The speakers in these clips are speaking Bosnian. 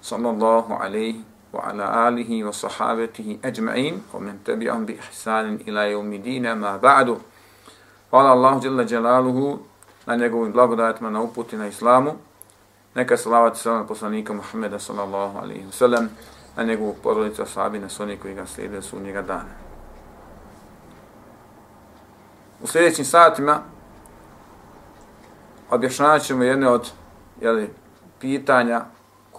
sallallahu alayhi wa ala alihi wa sahabatihi ajma'in wa man tabi'ahum bi ihsan ila yawm ma ba'du. Wa Allahu allah jalla jalaluhu na njegovu blagodat ma na uputi na islamu. Neka salavat se na poslanika muhameda sallallahu alayhi wa sallam na njegovu porodicu sahabe na soni koji ga slede su njega dana. U sledećim satima objašnjavaćemo jedne od je pitanja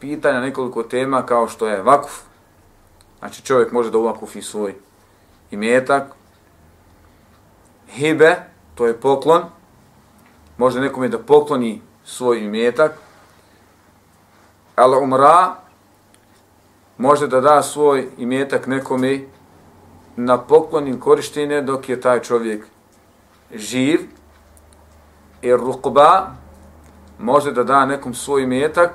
pitanja, nekoliko tema kao što je vakuf. Znači čovjek može da uvakufi svoj imetak. Hibe, to je poklon. Može nekome da pokloni svoj imetak. Al umra, može da da svoj imetak nekome na poklonim korištenje dok je taj čovjek živ. I rukba, može da da nekom svoj imetak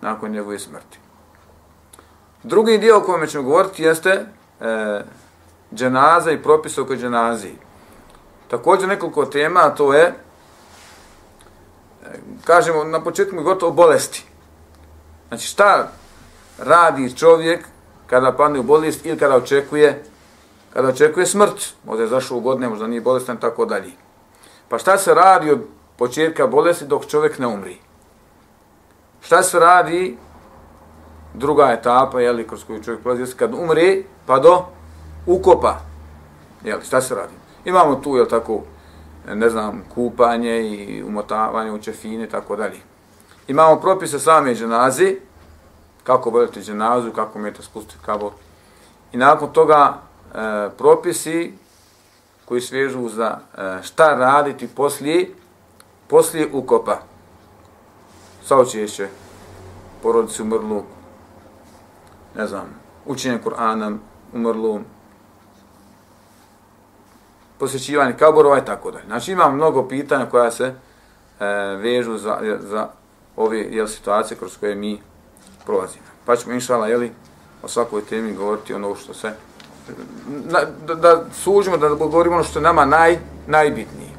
nakon njegove smrti. Drugi dio o kojem ćemo govoriti jeste e, dženaza i propis oko dženaziji. Također nekoliko tema, a to je, e, kažemo na početku gotovo bolesti. Znači šta radi čovjek kada padne u bolest ili kada očekuje kada očekuje smrt, možda je zašao u godine, možda nije bolestan, tako dalje. Pa šta se radi od početka bolesti dok čovjek ne umri? Šta se radi druga etapa, jeli, kroz koju čovjek prolazi, kad umre, pa do ukopa. Jeli, šta se radi? Imamo tu, jel tako, ne znam, kupanje i umotavanje u čefine, tako dalje. Imamo propise same dženazi, kako boljete dženazu, kako umijete spustiti kabor. I nakon toga e, propisi koji svežu za e, šta raditi poslije, poslije ukopa saučešće porodici umrlu, ne znam, učenje Kur'ana umrlu, posjećivanje kaborova i tako dalje. Znači imam mnogo pitanja koja se e, vežu za, za ove jel, situacije kroz koje mi prolazimo. Pa ćemo inšala, jeli, o svakoj temi govoriti ono što se, na, da, da sužimo, da govorimo ono što je nama naj, najbitnije.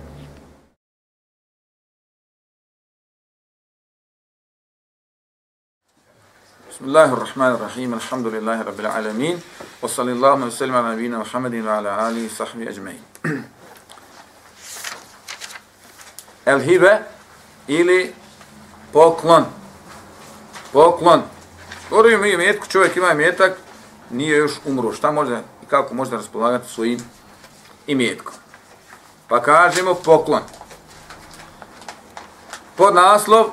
Bismillahirrahmanirrahim, alhamdulillahi rabbil alamin, wa sallillahu wa sallam ala nabina Muhammadin wa ala alihi sahbihi ajma'in. El-Hibe ili poklon. Poklon. Govorimo mi imetku, čovjek ima imetak, nije još umro. Šta može i kako može raspolagati svojim imetkom? Pa kažemo poklon. Pod naslov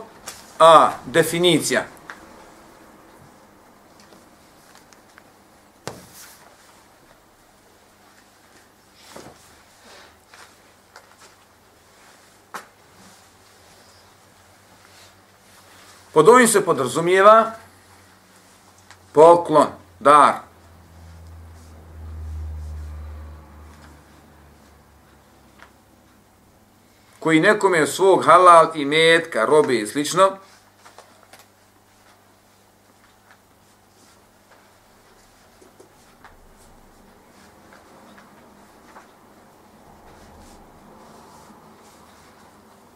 A, definicija. Pod ovim se podrazumijeva poklon, dar. koji nekome svog halal i metka, robe i slično,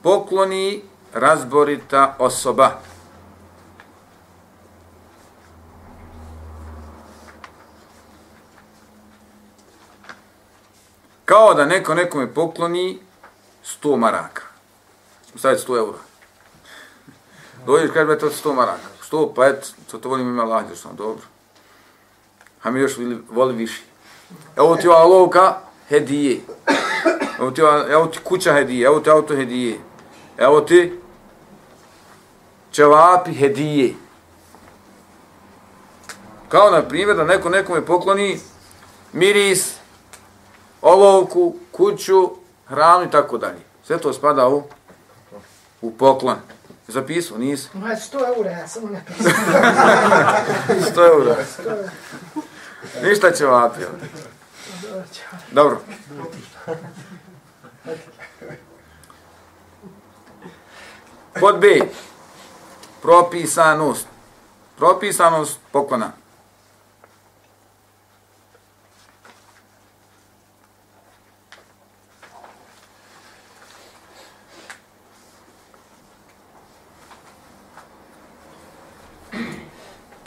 pokloni razborita osoba. Kao da neko nekome pokloni 100 maraka. Stavite 100 eura. Dođeš, kaže, to 100 maraka. 100, pa et, to to volim ima lađe, što dobro. A mi još voli više. Evo ti ova lovka, hedije. Evo ti, evo ti kuća hedije, evo ti auto hedije. Evo ti čevapi hedije. Kao na primjer da neko nekome pokloni miris, olovku, kuću, hranu i tako dalje. Sve to spada u, u poklon. Zapisao, nisi? Ma, 100 eura, ja samo napisao. 100 eura. Ništa će vapi. Dobro. Pod B. Propisanost. Propisanost poklona.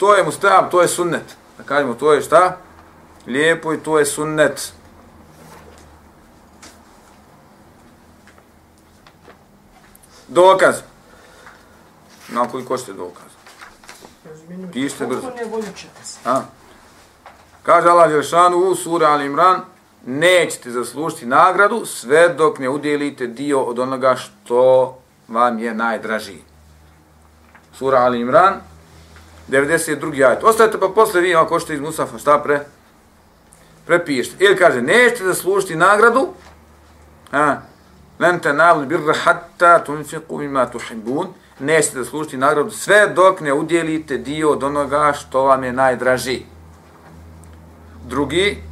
To je mustab, to je sunnet. Da kažemo, to je šta? Lijepo i to je sunnet. Dokaz. Na koliko ćete dokaz? Pišite brzo. A? Kaže Allah Đelšanu u sura Al Imran, nećete zaslužiti nagradu sve dok ne udjelite dio od onoga što vam je najdražiji. Sura Al Imran, 92. ajet. Ostavite pa posle vi ako što iz Musafa šta pre prepišite. Ili kaže, nećete zaslužiti nagradu, a, len te nalni birra hatta tunfiku mima tuhibbun, nećete zaslužiti nagradu sve dok ne udjelite dio od onoga što vam je najdraži. Drugi,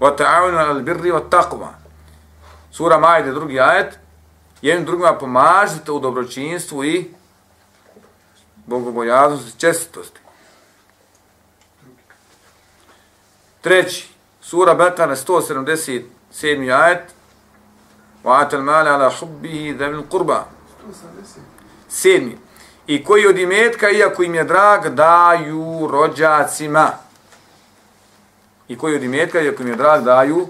wa ta'awinu al birri wa taqwa. Sura Majde, drugi ajet, jednim drugima pomažite u dobročinstvu i bogobojaznosti, čestitosti. Treći, sura Bekara, 177. ajet, wa atal mala ala hubbihi dhavil qurba. Sedmi. I koji od imetka, iako im je drag, daju rođacima. I koji od imetka, iako im je drag, daju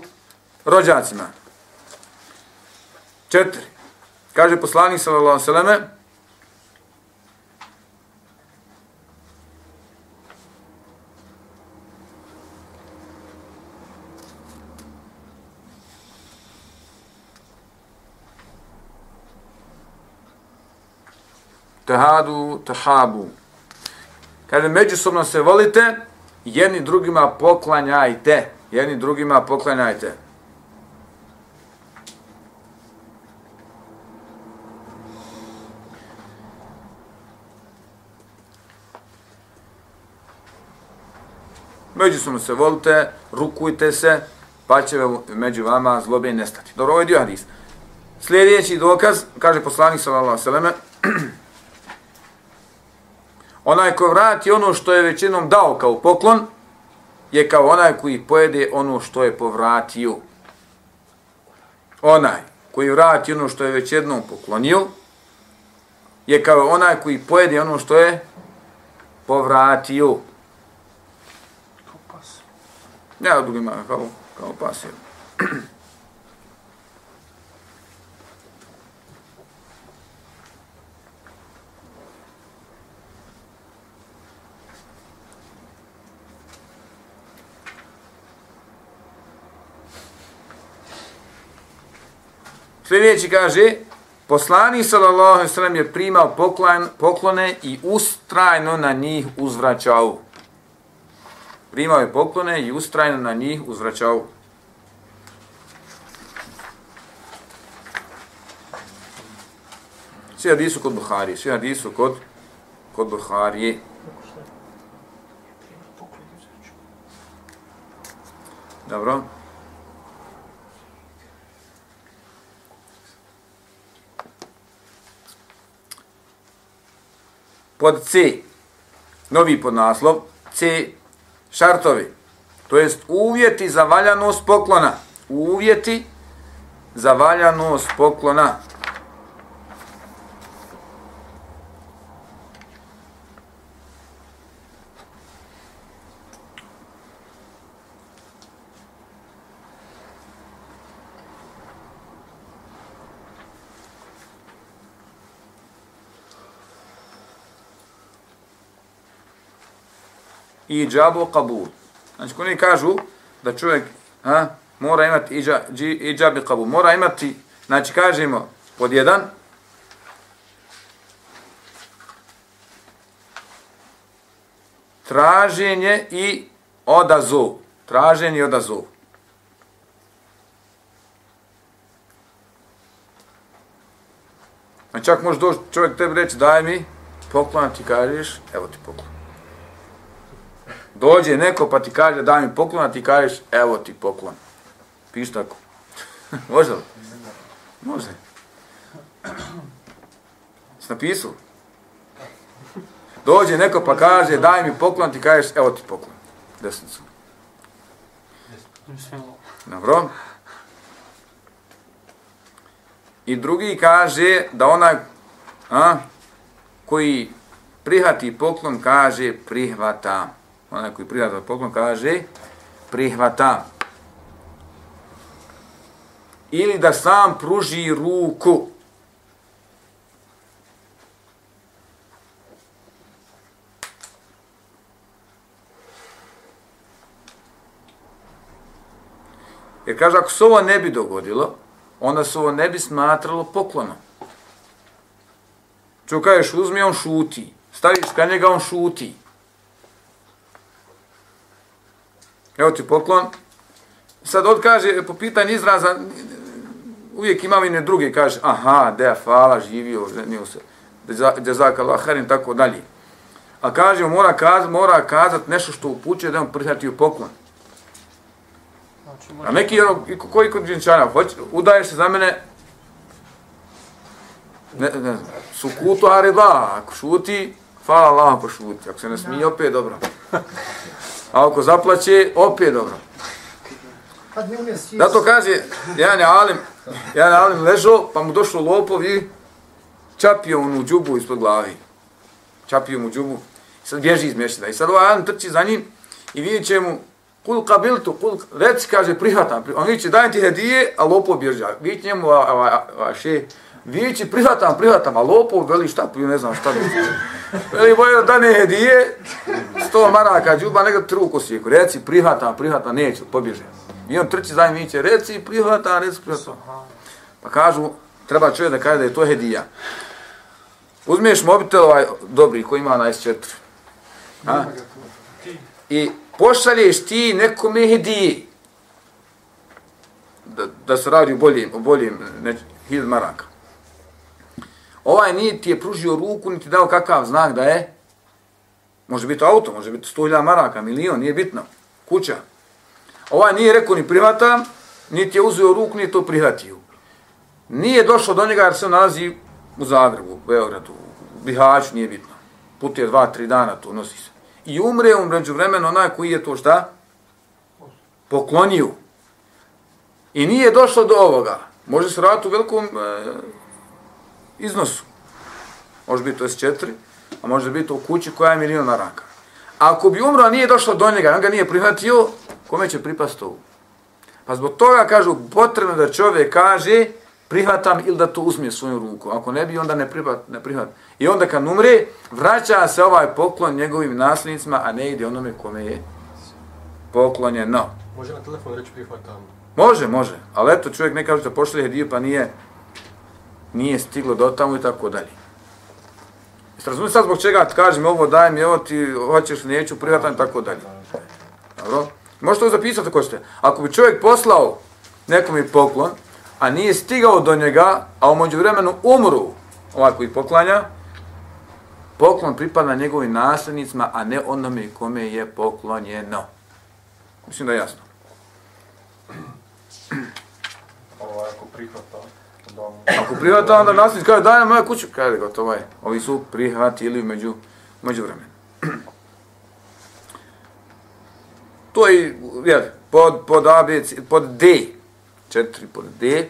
rođacima. Četiri. Kaže poslanik sallallahu alejhi ve tehadu tahabu. Kaže, međusobno se volite, jedni drugima poklanjajte. Jedni drugima poklanjajte. Međusobno se volite, rukujte se, pa će među vama zlobe nestati. Dobro, ovo je dio hadis. Sljedeći dokaz, kaže poslanik sallallahu alejhi ve selleme, Onaj ko vrati ono što je većinom dao kao poklon, je kao onaj koji pojede ono što je povratio. Onaj koji vrati ono što je već jednom poklonio, je kao onaj koji pojede ono što je povratio. Kao pas. Ja drugima, kao, kao pas. Sljedeći kaže, poslani sallallahu alejhi ve sellem je primao poklon, poklone i ustrajno na njih uzvraćao. Primao je poklone i ustrajno na njih uzvraćao. Svi hadisu kod Buhari, svi hadisu kod kod Buharije. Dobro. Pod C, novi podnaslov, C, šartovi, to jest uvjeti za valjanost poklona. Uvjeti za valjanost poklona. I džabu kabul. Znači, oni kažu da čovjek ha, mora imati i džabi kabul. Mora imati, znači, kažemo, pod jedan, traženje i odazov. Traženje i odazov. Znači, čak može doći čovjek tebi reći, daj mi poklon, ti kažeš, evo ti poklon. Dođe neko pa ti kaže daj mi poklon, a ti kažeš evo ti poklon. Piš tako. Može li? Može. Jesi napisao? Dođe neko pa kaže daj mi poklon, ti kažeš evo ti poklon. Desnicu. Dobro. I drugi kaže da onaj a, koji prihati poklon kaže prihvata onaj koji prihvata poklon, kaže prihvata. Ili da sam pruži ruku. Jer kaže, ako se ovo ne bi dogodilo, onda se ovo ne bi smatralo poklonom. Ču kažeš, uzmi, on šuti. Staviš ka njega, on šuti. Evo ti poklon. Sad od kaže, po pitanju izraza, uvijek imam i ne druge, kaže, aha, de, hvala, živio, ženio se, Allah, harim, tako dalje. A kaže, mora, kaz, mora kazat nešto što upućuje da on prihvatio poklon. A neki, ono, koji kod dženčana, udaješ se za mene, ne, ne znam, sukutu arida, ako šuti, hvala Allah ako šuti, ako se ne smije, opet dobro. A ako zaplaće, opet dobro. Da to kaže, jedan je alim, jedan je alim ležao, pa mu došlo lopov i čapio onu džubu ispod glavi. Čapio mu džubu. I sad bježi iz mješćida. I sad ovaj alim trči za njim i vidit će mu, kul kabiltu, kul, reci, kaže, prihvatam. On vidit će, dajem ti hedije, a lopov bježi. Vidit njemu, a, a, a, a še, vići, prihvatam, prihvatam, a lopov veli šta, ne znam šta bi. Veli, bojo, da ne hedije, sto maraka džuba, neka ti sjeku. Reci, prihvatam, prihvatam, neću, pobježe. I on trči za njim reci, prihvatam, reci, prihvatam. Pa kažu, treba čovjek da kaže da je to hedija. Uzmiješ mobitel ovaj dobri koji ima na S4. A? I pošalješ ti nekome hedije. Da, da se radi u boljim, u boljim ne, hiljad maraka. Ovaj nije ti je pružio ruku, niti dao kakav znak da je Može biti auto, može biti 100.000 maraka, milion, nije bitno. Kuća. Ovaj nije rekao ni prihvatam, niti je uzeo ruku, niti to prihvatio. Nije došlo do njega jer se nalazi u Zagrebu, u Beogradu, u Bihaću, nije bitno. Put je dva, tri dana, to nosi se. I umre u mređu vremena onaj koji je to šta? Poklonio. I nije došlo do ovoga. Može se raditi u velikom e, iznosu. Može biti to S4, a može biti u kući koja je milion maraka. Ako bi umro, nije došlo do njega, on ga nije prihvatio, kome će pripasti ovo? Pa zbog toga kažu, potrebno da čovjek kaže, prihvatam ili da to uzme svoju ruku. Ako ne bi, onda ne prihvat. Ne prihvat. I onda kad umre, vraća se ovaj poklon njegovim nasljednicima, a ne ide onome kome je poklonjeno. Može na telefon reći prihvatam? Može, može. Ali eto, čovjek ne kaže da pošli hediju, pa nije, nije stiglo do tamo i tako dalje. Jeste razumijete sad zbog čega ti kažem ovo, daj mi ovo, ti hoćeš, neću, prihvatam i tako dalje. Dobro? Možete to zapisati ako ste. Ako bi čovjek poslao nekom i poklon, a nije stigao do njega, a u vremenu umru ovako i poklanja, poklon pripada njegovim nasljednicima, a ne onome kome je poklonjeno. Mislim da je jasno. Ovo ako prihvata. Ako prihvata, onda nasljednik kaže, daj nam moju kuću. Kaže, gotovo je. Ovi su prihvatili među, među vremenu. To je, jel, pod, pod ABC, pod D, četiri pod D,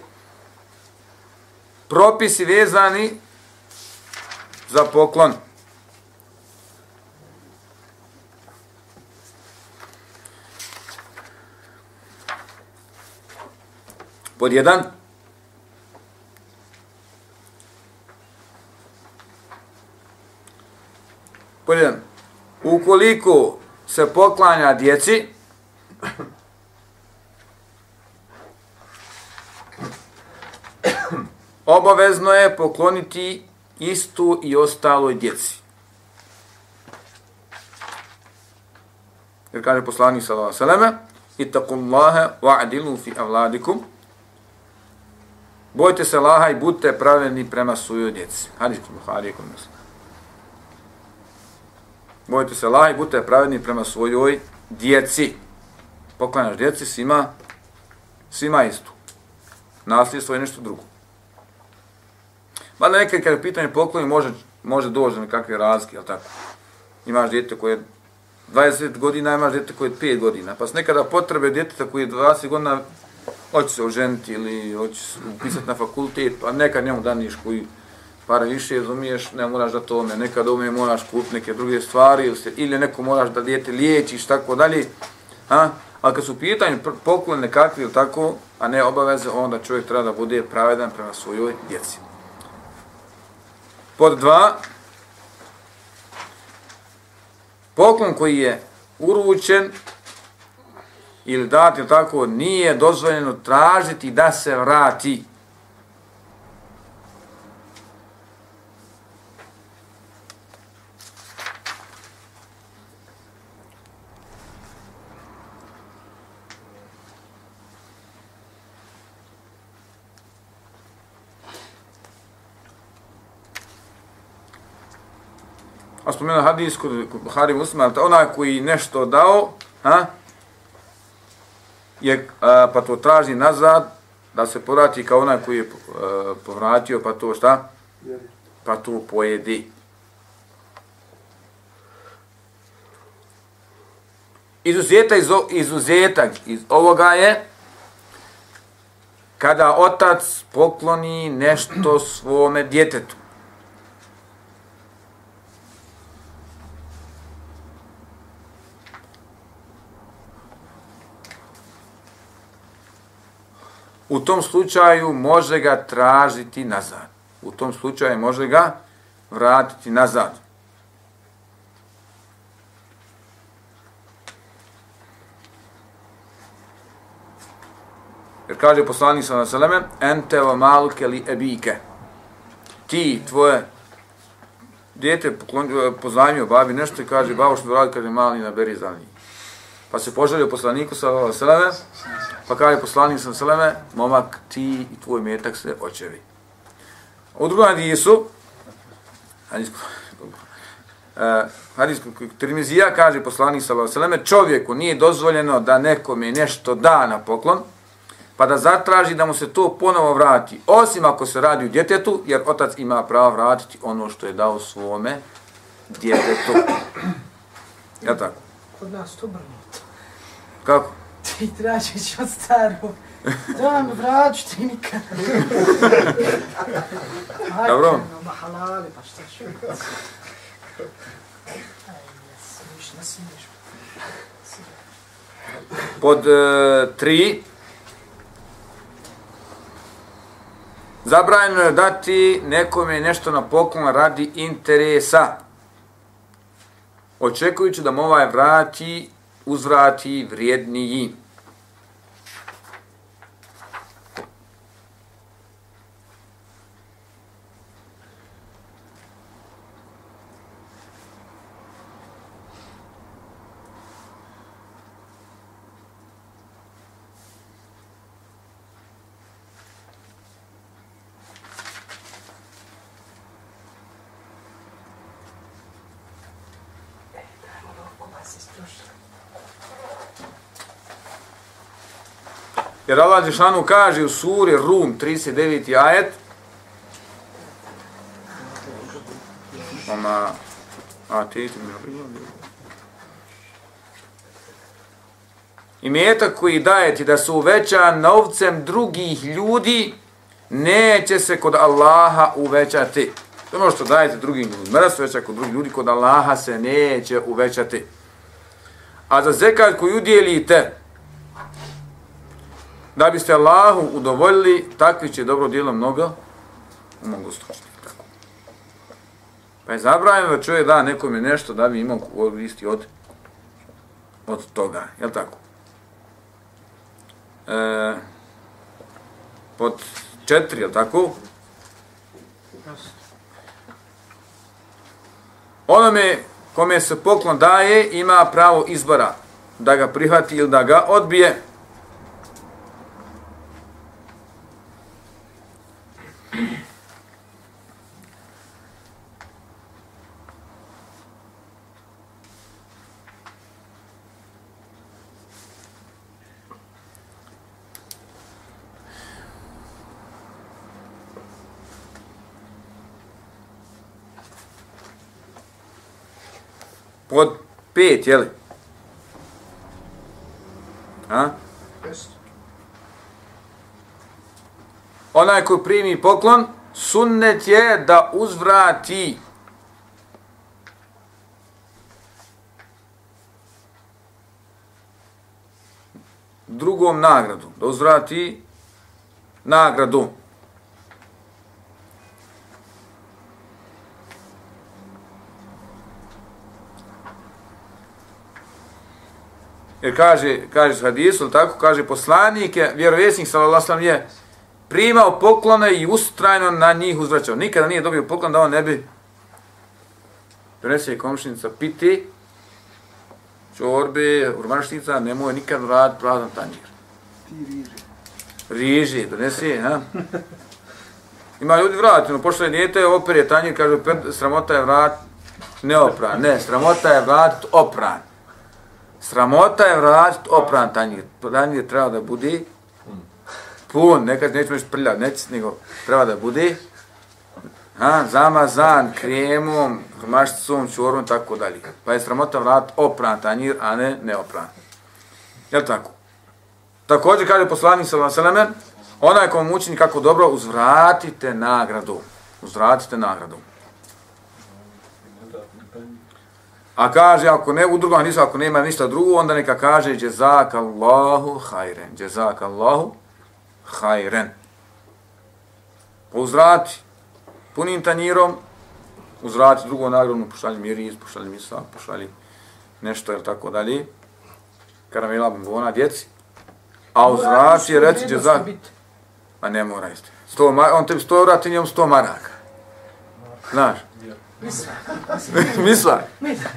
propisi vezani za poklon. Pod jedan, pod jedan, ukoliko se poklanja djeci, obavezno je pokloniti istu i ostaloj djeci. Jer kaže poslanik sallallahu alejhi ve selleme: "Ittaqullaha wa'dilu fi avladikum." Bojte se Allaha i budite pravedni prema svojoj djeci. Hadis Buhari kod nas. Bojte se Allah i budite pravedni prema svojoj djeci. Poklanjaš djeci svima svima istu. Nasljedstvo je nešto drugo. Mada nekad kada je pitanje pokloni može, može doći na kakve razlike, ali tako. Imaš djete koje je 20 godina, imaš djete koje je 5 godina. Pa se nekada potrebe djeteta koji je 20 godina hoće se oženiti ili hoće se upisati na fakultet, pa nekad njemu daniš koji pare više, razumiješ, ne moraš da to ne, nekad ome moraš kupiti neke druge stvari, ili, se, ili neko moraš da dijete liječiš, tako dalje. A? Ali kad su pitanje pitanju poklon nekakvi ili tako, a ne obaveze, onda čovjek treba da bude pravedan prema svojoj djeci. Pod dva, poklon koji je uručen ili dat ili tako, nije dozvoljeno tražiti da se vrati. Spomenuo hadis kod Buhari Muslima, onaj koji nešto dao, ha, je, a, pa to traži nazad, da se povrati kao onaj koji je a, povratio, pa to šta? Pa to pojedi. Izuzetak iz, izuzetak iz ovoga je kada otac pokloni nešto svome djetetu. U tom slučaju može ga tražiti nazad. U tom slučaju može ga vratiti nazad. Jer kaže poslanik sa naseleme, ente wa maluke li ebike. Ti, tvoje dijete pozajmio babi nešto i kaže, babo što radi, kaže, mali naberi za njih. Pa se poželio poslaniku sa naseleme, Pa kaže poslanik sa seleme, momak, ti i tvoj metak se očevi. U drugom hadisu, hadis, uh, hadis Tirmizija kaže poslanik sa seleme, čovjeku nije dozvoljeno da nekome nešto da na poklon, pa da zatraži da mu se to ponovo vrati, osim ako se radi u djetetu, jer otac ima pravo vratiti ono što je dao svome djetetu. Ja tako? Kod nas to brnuto. Kako? Ti tražiš od starog. Da mi vraću ti nikad. Dobro. Ajde, no, halali, pa šta ću. Pod e, tri, zabranjeno je dati nekome nešto na poklon radi interesa. Očekujući da mu ovaj vrati, uzvrati vrijedniji. Jer Allah Žešanu kaže u suri Rum 39. ajet Ona, a mi I metak koji dajeti da se uveća novcem drugih ljudi, neće se kod Allaha uvećati. To je ono što dajete drugim ljudima. Mrs veća kod drugih ljudi, kod Allaha se neće uvećati. A za zekat koju udjelite, da biste Allahu udovoljili, takvi će dobro dijelo mnogo stočiti. Tako. Pa je zabranjeno da čovjek da nekome nešto da bi imao koristi od, od toga. Je tako? E, pod četiri, je tako? Onome kome se poklon daje, ima pravo izbora da ga prihvati ili da ga odbije. Pod pet, jeli? A? Onaj ko primi poklon, sunnet je da uzvrati drugom nagradu, da uzvrati nagradu. Jer kaže, kaže hadisu, tako kaže poslanik je, vjerovjesnik sallallahu alejhi je primao poklone i ustrajno na njih uzvraćao. Nikada nije dobio poklon da on ne bi donese je komšinica piti, čorbe, urbanštica, nemoj nikad rad prazan tanjir. Riži. Donesi, ha? Ima ljudi vrati, no pošto je dijete, opere tanjir, kaže, sramota je vrat, neopran. Ne, sramota je vrat, opran. Sramota je vratiti opran tanjir. Tanjir treba da bude pun, nekad nećemo još prljati, neće nego treba da bude ha, zamazan kremom, mašticom, čorom, tako dalje. Pa je sramota vratiti opran tanjir, a ne neopran. Je tako? Također kaže poslanik sa Vaseleme, onaj ko vam učini kako dobro, uzvratite nagradu. Uzvratite nagradu. A kaže, ako ne, u drugom nisu, ako nema ništa drugo, onda neka kaže, jezak Allahu hajren, jezak Allahu hajren. Uzvrati punim tanjirom, uzvrati drugo nagradu, pošalji miris, pošalji misa, pošalji nešto, ili tako dalje. Karamela bombona, djeci. A uzvrati je reći, jezak, a ne mora isti. Sto, on tebi sto vrati njom sto maraka. Znaš? Misla. Misla. Misla.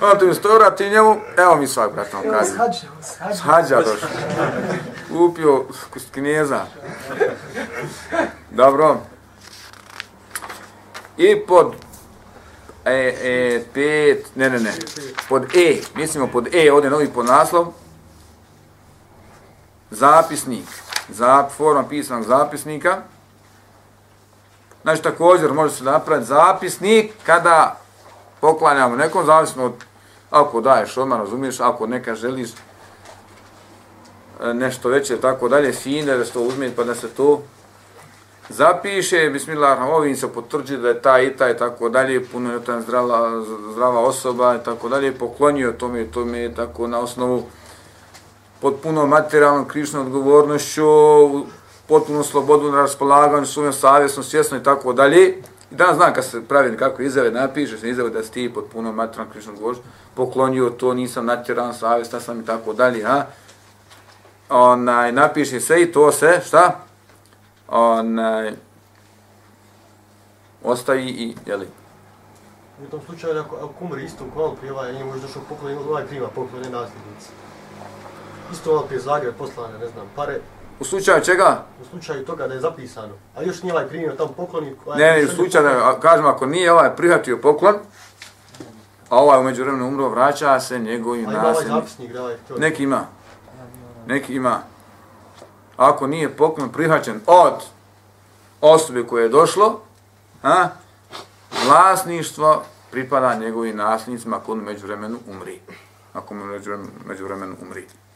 Ono ti mi ti vrati njemu, evo mi svak, brat, on kaže. S hađa došao. Upio kust knjeza. Dobro. I pod e, e, pet, ne, ne, ne, pod E, mislimo pod E, ovdje novi podnaslov, zapisnik, zap, forma pisanog zapisnika, Znači, također može se napraviti zapisnik kada poklanjamo nekom, zavisno od ako daješ odmah, razumiješ, ako neka želiš e, nešto veće, tako dalje, fine, da se to uzme, pa da se to zapiše, bismillah, ovim se potvrđi da je ta i ta i tako dalje, puno je ta zdrava, zdrava osoba i tako dalje, poklonio tome i tome, tako na osnovu pod puno materijalnom krišnom odgovornošću, potpunu slobodu na raspolaganju, svojom savjesnom, svjesno i tako dalje. I danas znam kad se pravi nekako izjave, napišeš na izjave da si ti pod punom materijalnom krišnom gošću, poklonio to, nisam natjeran, savjestan sam i tako dalje, ha? Onaj, napiši sve i to se, šta? Onaj, ostavi i, jeli? U tom slučaju, ako, ako umri istom kvalu prije ovaj, nije možda došao poklon, ovaj prima poklon, ne nasljednici. Isto ovaj prije Zagreb poslane, ne znam, pare, U slučaju čega? U slučaju toga da je zapisano. A još nije ovaj primio tam poklon. Ne, ne, u slučaju, da, kažemo, ako nije ovaj prihvatio poklon, a ovaj umeđu vremenu umro, vraća se njegovim ima ovaj zapisnik, da ovaj. Neki ima. Neki ima. Ako nije poklon prihvaćen od osobe koje je došlo, a, vlasništvo pripada njegovim nasljednicima ako on među vremenu umri. Ako mu među vremenu, među vremenu umri.